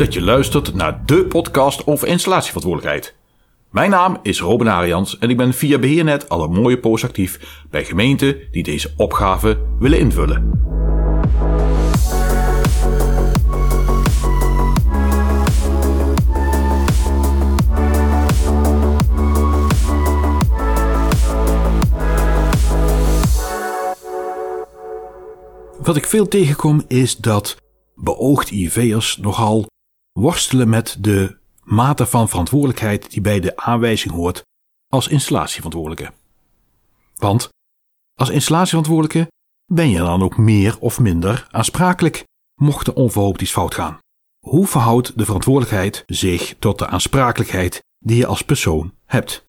Dat je luistert naar de podcast over installatieverantwoordelijkheid. Mijn naam is Robin Arians en ik ben via Beheernet al een mooie poos actief bij gemeenten die deze opgave willen invullen. Wat ik veel tegenkom is dat beoogd IV'ers nogal worstelen met de mate van verantwoordelijkheid die bij de aanwijzing hoort als installatieverantwoordelijke. Want als installatieverantwoordelijke ben je dan ook meer of minder aansprakelijk mocht er onverhoopt iets fout gaan. Hoe verhoudt de verantwoordelijkheid zich tot de aansprakelijkheid die je als persoon hebt?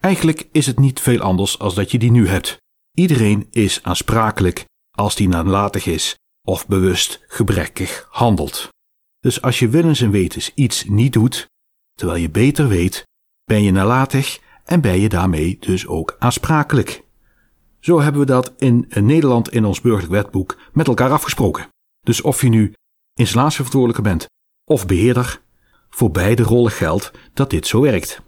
Eigenlijk is het niet veel anders als dat je die nu hebt. Iedereen is aansprakelijk als die nalatig is of bewust gebrekkig handelt. Dus als je willens en wetens iets niet doet, terwijl je beter weet, ben je nalatig en ben je daarmee dus ook aansprakelijk. Zo hebben we dat in Nederland in ons burgerlijk wetboek met elkaar afgesproken. Dus of je nu installatieverantwoordelijke bent of beheerder, voor beide rollen geldt dat dit zo werkt.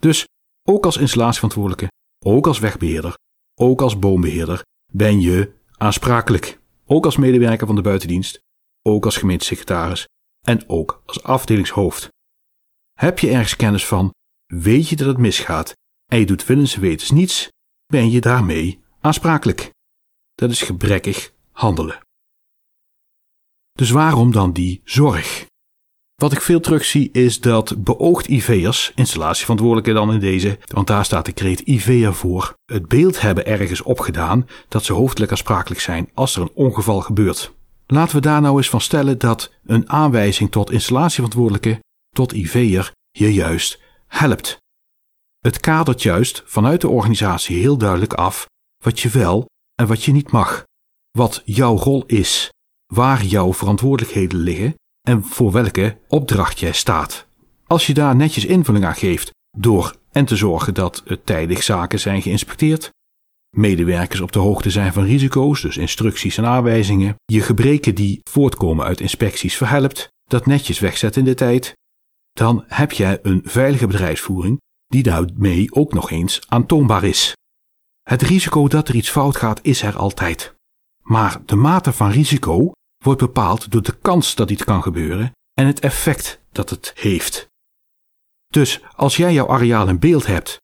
Dus ook als installatieverantwoordelijke, ook als wegbeheerder, ook als boombeheerder ben je aansprakelijk. Ook als medewerker van de buitendienst, ook als gemeentesecretaris en ook als afdelingshoofd. Heb je ergens kennis van, weet je dat het misgaat en je doet willens en wetens niets, ben je daarmee aansprakelijk. Dat is gebrekkig handelen. Dus waarom dan die zorg? Wat ik veel terugzie is dat beoogd IV'ers, installatieverantwoordelijke dan in deze, want daar staat de kreet IV'er voor, het beeld hebben ergens opgedaan dat ze hoofdelijk aansprakelijk zijn als er een ongeval gebeurt. Laten we daar nou eens van stellen dat een aanwijzing tot installatieverantwoordelijke, tot IV'er, je juist helpt. Het kadert juist vanuit de organisatie heel duidelijk af wat je wel en wat je niet mag, wat jouw rol is, waar jouw verantwoordelijkheden liggen en voor welke opdracht jij staat. Als je daar netjes invulling aan geeft door en te zorgen dat tijdig zaken zijn geïnspecteerd, medewerkers op de hoogte zijn van risico's, dus instructies en aanwijzingen, je gebreken die voortkomen uit inspecties verhelpt, dat netjes wegzet in de tijd, dan heb jij een veilige bedrijfsvoering die daarmee ook nog eens aantoonbaar is. Het risico dat er iets fout gaat is er altijd. Maar de mate van risico wordt bepaald door de kans dat iets kan gebeuren en het effect dat het heeft. Dus als jij jouw areaal in beeld hebt,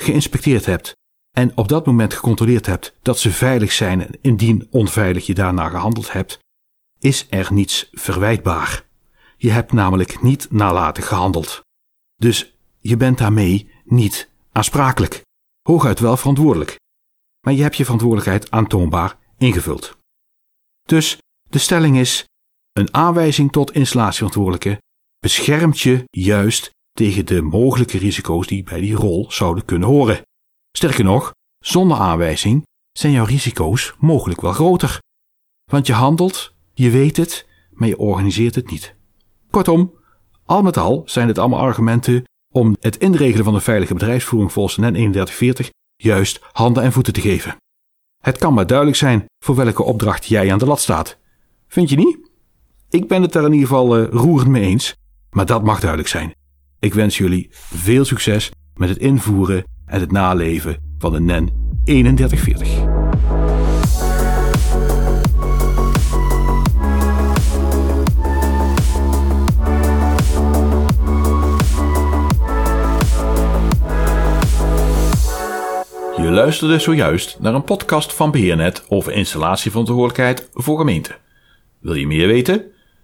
geïnspecteerd hebt en op dat moment gecontroleerd hebt dat ze veilig zijn en indien onveilig je daarna gehandeld hebt, is er niets verwijtbaar. Je hebt namelijk niet nalatig gehandeld. Dus je bent daarmee niet aansprakelijk. Hooguit wel verantwoordelijk. Maar je hebt je verantwoordelijkheid aantoonbaar ingevuld. Dus de stelling is: een aanwijzing tot installatieverantwoordelijke beschermt je juist tegen de mogelijke risico's die bij die rol zouden kunnen horen. Sterker nog, zonder aanwijzing zijn jouw risico's mogelijk wel groter. Want je handelt, je weet het, maar je organiseert het niet. Kortom, al met al zijn het allemaal argumenten om het inregelen van een veilige bedrijfsvoering volgens NEN 3140 juist handen en voeten te geven. Het kan maar duidelijk zijn voor welke opdracht jij aan de lat staat. Vind je niet? Ik ben het daar in ieder geval uh, roerend mee eens, maar dat mag duidelijk zijn. Ik wens jullie veel succes met het invoeren en het naleven van de NEN 3140. Je luisterde zojuist naar een podcast van Beheernet over installatieverantwoordelijkheid voor gemeenten. Wil je meer weten?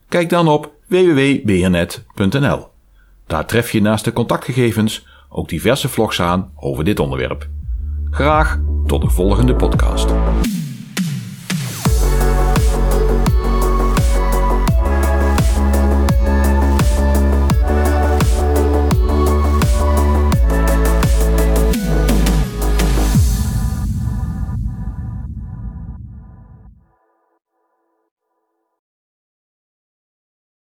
Kijk dan op www.beheernet.nl. Daar tref je naast de contactgegevens ook diverse vlogs aan over dit onderwerp. Graag tot de volgende podcast.